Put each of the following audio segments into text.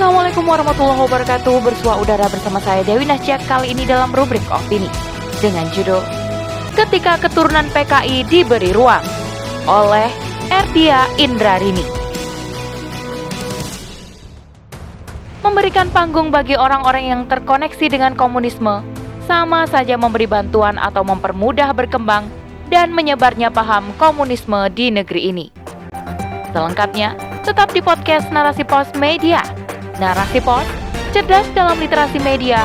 Assalamualaikum warahmatullahi wabarakatuh. Bersua udara bersama saya Dewi Nasjak Kali ini dalam rubrik opini Dengan judul Ketika keturunan PKI diberi ruang Oleh Erdia Indrarini. Memberikan panggung bagi orang-orang yang terkoneksi dengan komunisme Sama saja memberi bantuan atau mempermudah berkembang Dan menyebarnya paham komunisme di negeri ini. Selengkapnya, tetap di podcast Narasi Pos Media Narasi Pos, cerdas dalam literasi media,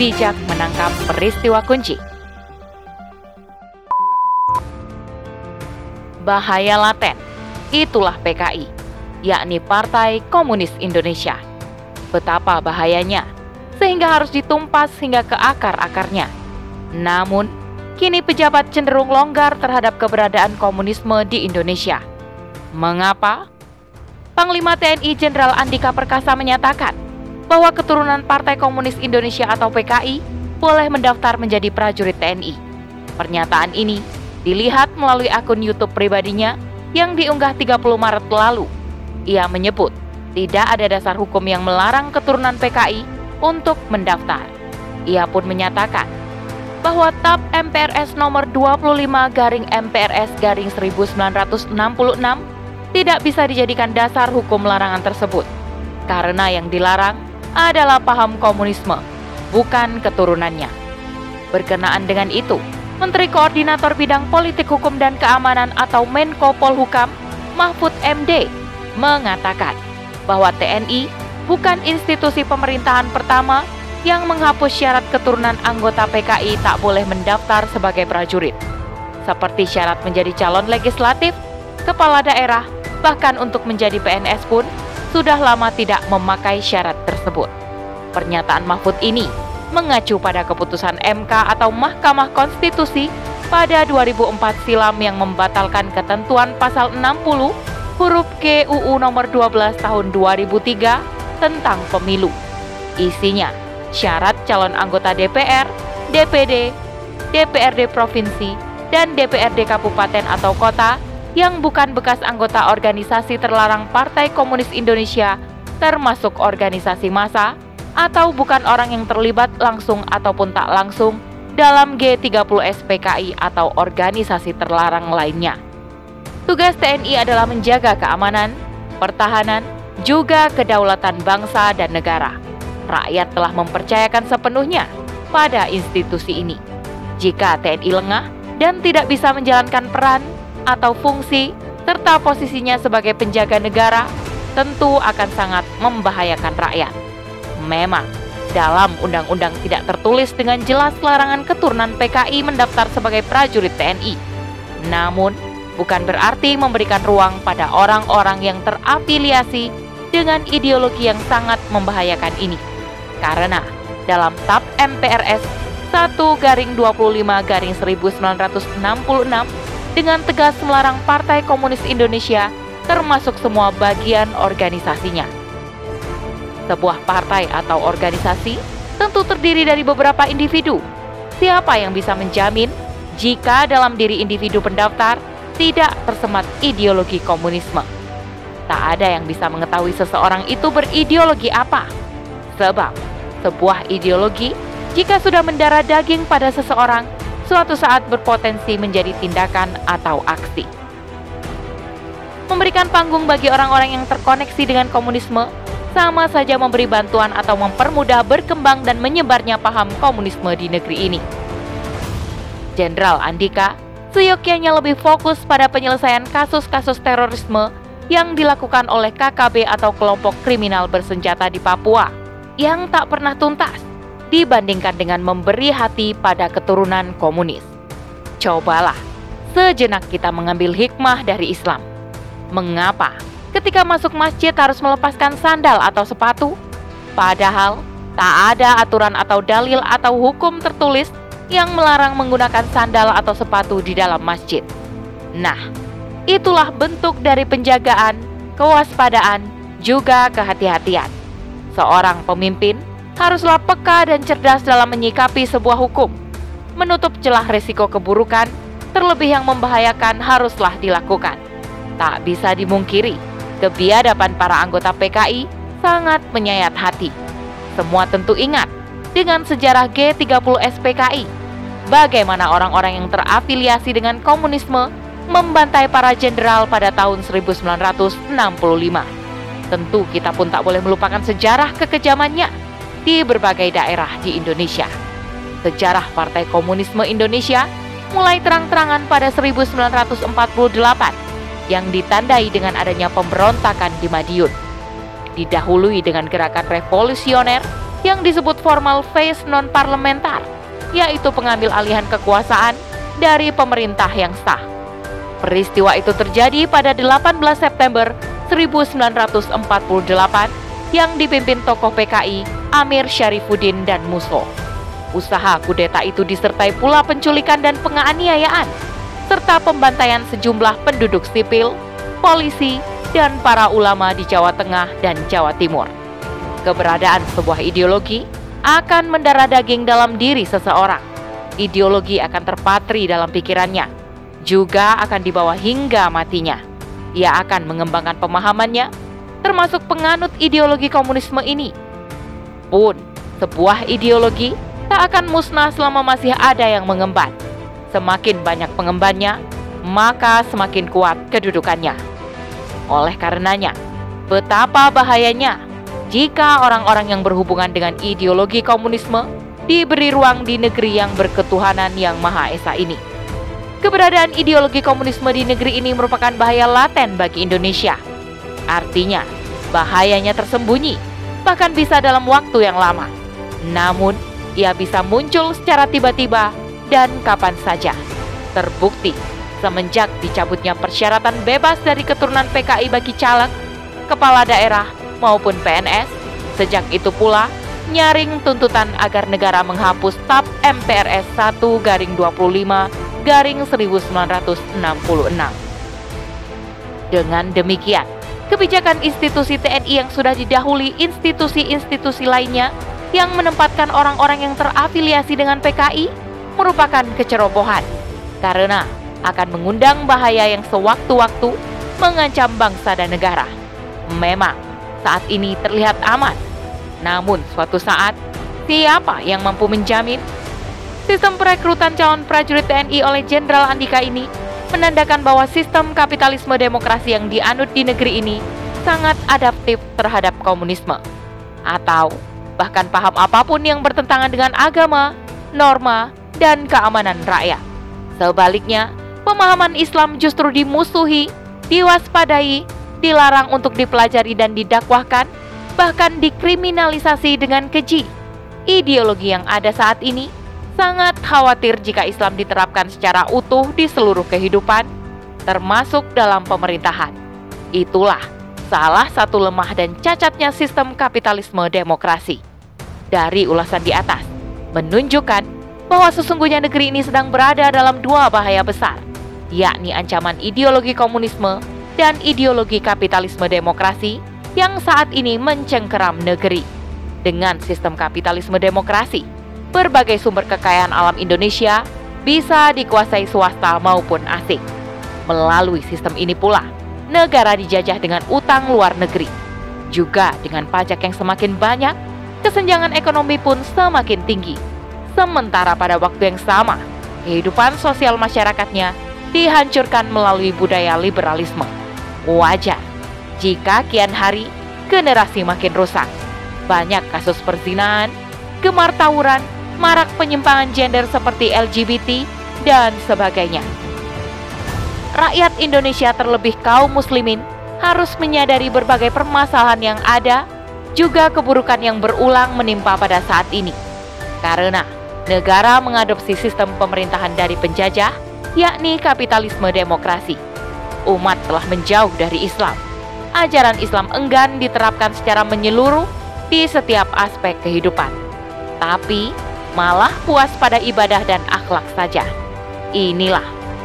bijak menangkap peristiwa kunci. Bahaya laten, itulah PKI, yakni Partai Komunis Indonesia. Betapa bahayanya, sehingga harus ditumpas hingga ke akar-akarnya. Namun, kini pejabat cenderung longgar terhadap keberadaan komunisme di Indonesia. Mengapa? Panglima TNI Jenderal Andika Perkasa menyatakan bahwa keturunan Partai Komunis Indonesia atau PKI boleh mendaftar menjadi prajurit TNI. Pernyataan ini dilihat melalui akun YouTube pribadinya yang diunggah 30 Maret lalu. Ia menyebut tidak ada dasar hukum yang melarang keturunan PKI untuk mendaftar. Ia pun menyatakan bahwa TAP MPRS nomor 25 garing MPRS garing 1966 tidak bisa dijadikan dasar hukum larangan tersebut, karena yang dilarang adalah paham komunisme, bukan keturunannya. Berkenaan dengan itu, Menteri Koordinator Bidang Politik Hukum dan Keamanan atau Menko Polhukam, Mahfud MD, mengatakan bahwa TNI bukan institusi pemerintahan pertama yang menghapus syarat keturunan anggota PKI tak boleh mendaftar sebagai prajurit, seperti syarat menjadi calon legislatif, kepala daerah, bahkan untuk menjadi PNS pun sudah lama tidak memakai syarat tersebut. Pernyataan Mahfud ini mengacu pada keputusan MK atau Mahkamah Konstitusi pada 2004 silam yang membatalkan ketentuan pasal 60 huruf G UU nomor 12 tahun 2003 tentang pemilu. Isinya syarat calon anggota DPR, DPD, DPRD provinsi, dan DPRD kabupaten atau kota yang bukan bekas anggota organisasi terlarang Partai Komunis Indonesia, termasuk organisasi massa, atau bukan orang yang terlibat langsung ataupun tak langsung dalam G30 SPKI atau organisasi terlarang lainnya. Tugas TNI adalah menjaga keamanan, pertahanan, juga kedaulatan bangsa dan negara. Rakyat telah mempercayakan sepenuhnya pada institusi ini. Jika TNI lengah dan tidak bisa menjalankan peran atau fungsi serta posisinya sebagai penjaga negara tentu akan sangat membahayakan rakyat. Memang, dalam undang-undang tidak tertulis dengan jelas larangan keturunan PKI mendaftar sebagai prajurit TNI. Namun, bukan berarti memberikan ruang pada orang-orang yang terafiliasi dengan ideologi yang sangat membahayakan ini. Karena dalam TAP MPRS 1 garing 25 garing 1966 dengan tegas melarang Partai Komunis Indonesia termasuk semua bagian organisasinya. Sebuah partai atau organisasi tentu terdiri dari beberapa individu. Siapa yang bisa menjamin jika dalam diri individu pendaftar tidak tersemat ideologi komunisme? Tak ada yang bisa mengetahui seseorang itu berideologi apa. Sebab sebuah ideologi jika sudah mendarah daging pada seseorang suatu saat berpotensi menjadi tindakan atau aksi. Memberikan panggung bagi orang-orang yang terkoneksi dengan komunisme sama saja memberi bantuan atau mempermudah berkembang dan menyebarnya paham komunisme di negeri ini. Jenderal Andika seyogyanya lebih fokus pada penyelesaian kasus-kasus terorisme yang dilakukan oleh KKB atau kelompok kriminal bersenjata di Papua yang tak pernah tuntas dibandingkan dengan memberi hati pada keturunan komunis. Cobalah sejenak kita mengambil hikmah dari Islam. Mengapa ketika masuk masjid harus melepaskan sandal atau sepatu? Padahal tak ada aturan atau dalil atau hukum tertulis yang melarang menggunakan sandal atau sepatu di dalam masjid. Nah, itulah bentuk dari penjagaan, kewaspadaan, juga kehati-hatian. Seorang pemimpin haruslah peka dan cerdas dalam menyikapi sebuah hukum. Menutup celah resiko keburukan, terlebih yang membahayakan haruslah dilakukan. Tak bisa dimungkiri, kebiadaban para anggota PKI sangat menyayat hati. Semua tentu ingat dengan sejarah G30 SPKI, bagaimana orang-orang yang terafiliasi dengan komunisme membantai para jenderal pada tahun 1965. Tentu kita pun tak boleh melupakan sejarah kekejamannya di berbagai daerah di Indonesia. Sejarah Partai Komunisme Indonesia mulai terang-terangan pada 1948 yang ditandai dengan adanya pemberontakan di Madiun. Didahului dengan gerakan revolusioner yang disebut formal phase non-parlementar, yaitu pengambil alihan kekuasaan dari pemerintah yang sah. Peristiwa itu terjadi pada 18 September 1948 yang dipimpin tokoh PKI Amir Syarifuddin dan Muso. Usaha kudeta itu disertai pula penculikan dan penganiayaan, serta pembantaian sejumlah penduduk sipil, polisi, dan para ulama di Jawa Tengah dan Jawa Timur. Keberadaan sebuah ideologi akan mendarah daging dalam diri seseorang. Ideologi akan terpatri dalam pikirannya, juga akan dibawa hingga matinya. Ia akan mengembangkan pemahamannya, termasuk penganut ideologi komunisme ini. Pun, sebuah ideologi tak akan musnah selama masih ada yang mengemban. Semakin banyak pengembannya, maka semakin kuat kedudukannya. Oleh karenanya, betapa bahayanya jika orang-orang yang berhubungan dengan ideologi komunisme diberi ruang di negeri yang berketuhanan yang Maha Esa ini. Keberadaan ideologi komunisme di negeri ini merupakan bahaya laten bagi Indonesia. Artinya, bahayanya tersembunyi, bahkan bisa dalam waktu yang lama. Namun, ia bisa muncul secara tiba-tiba dan kapan saja. Terbukti semenjak dicabutnya persyaratan bebas dari keturunan PKI bagi caleg, kepala daerah maupun PNS, sejak itu pula nyaring tuntutan agar negara menghapus TAP MPRS 1 garing 25 garing 1966. Dengan demikian, kebijakan institusi TNI yang sudah didahului institusi-institusi lainnya yang menempatkan orang-orang yang terafiliasi dengan PKI merupakan kecerobohan karena akan mengundang bahaya yang sewaktu-waktu mengancam bangsa dan negara. Memang saat ini terlihat aman, namun suatu saat siapa yang mampu menjamin? Sistem perekrutan calon prajurit TNI oleh Jenderal Andika ini menandakan bahwa sistem kapitalisme demokrasi yang dianut di negeri ini sangat adaptif terhadap komunisme. Atau bahkan paham apa pun yang bertentangan dengan agama, norma, dan keamanan rakyat. Sebaliknya, pemahaman Islam justru dimusuhi, diwaspadai, dilarang untuk dipelajari dan didakwahkan, bahkan dikriminalisasi dengan keji. Ideologi yang ada saat ini sangat khawatir jika Islam diterapkan secara utuh di seluruh kehidupan, termasuk dalam pemerintahan. Itulah salah satu lemah dan cacatnya sistem kapitalisme demokrasi dari ulasan di atas menunjukkan bahwa sesungguhnya negeri ini sedang berada dalam dua bahaya besar, yakni ancaman ideologi komunisme dan ideologi kapitalisme demokrasi yang saat ini mencengkeram negeri. Dengan sistem kapitalisme demokrasi, berbagai sumber kekayaan alam Indonesia bisa dikuasai swasta maupun asing. Melalui sistem ini pula, negara dijajah dengan utang luar negeri. Juga dengan pajak yang semakin banyak kesenjangan ekonomi pun semakin tinggi. Sementara pada waktu yang sama, kehidupan sosial masyarakatnya dihancurkan melalui budaya liberalisme. Wajar jika kian hari generasi makin rusak. Banyak kasus perzinahan, gemar tawuran, marak penyimpangan gender seperti LGBT, dan sebagainya. Rakyat Indonesia terlebih kaum muslimin harus menyadari berbagai permasalahan yang ada juga keburukan yang berulang menimpa pada saat ini. Karena negara mengadopsi sistem pemerintahan dari penjajah, yakni kapitalisme demokrasi. Umat telah menjauh dari Islam. Ajaran Islam enggan diterapkan secara menyeluruh di setiap aspek kehidupan. Tapi malah puas pada ibadah dan akhlak saja. Inilah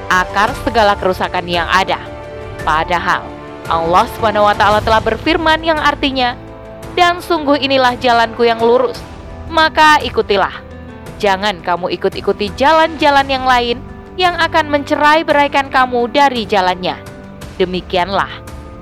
akar segala kerusakan yang ada. Padahal Allah SWT telah berfirman yang artinya, dan sungguh inilah jalanku yang lurus, maka ikutilah. Jangan kamu ikut-ikuti jalan-jalan yang lain yang akan mencerai beraikan kamu dari jalannya. Demikianlah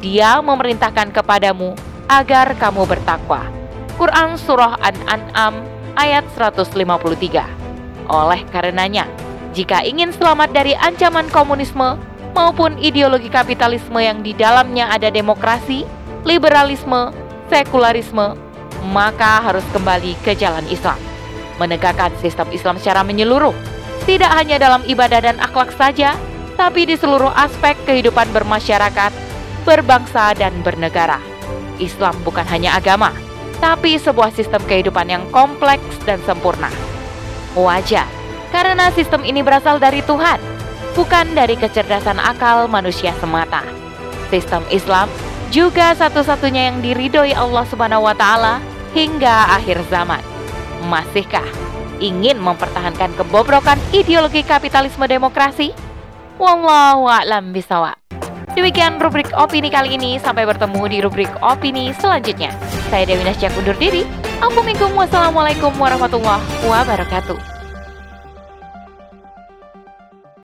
dia memerintahkan kepadamu agar kamu bertakwa. Quran Surah An-An'am ayat 153 Oleh karenanya, jika ingin selamat dari ancaman komunisme maupun ideologi kapitalisme yang di dalamnya ada demokrasi, liberalisme, sekularisme, maka harus kembali ke jalan Islam. Menegakkan sistem Islam secara menyeluruh, tidak hanya dalam ibadah dan akhlak saja, tapi di seluruh aspek kehidupan bermasyarakat, berbangsa, dan bernegara. Islam bukan hanya agama, tapi sebuah sistem kehidupan yang kompleks dan sempurna. Wajar, karena sistem ini berasal dari Tuhan, bukan dari kecerdasan akal manusia semata. Sistem Islam juga satu-satunya yang diridhoi Allah Subhanahu wa taala hingga akhir zaman. Masihkah ingin mempertahankan kebobrokan ideologi kapitalisme demokrasi? Wallahu a'lam bisawab. Demikian rubrik opini kali ini. Sampai bertemu di rubrik opini selanjutnya. Saya Dewi Nasjak undur diri. Assalamualaikum warahmatullahi wabarakatuh.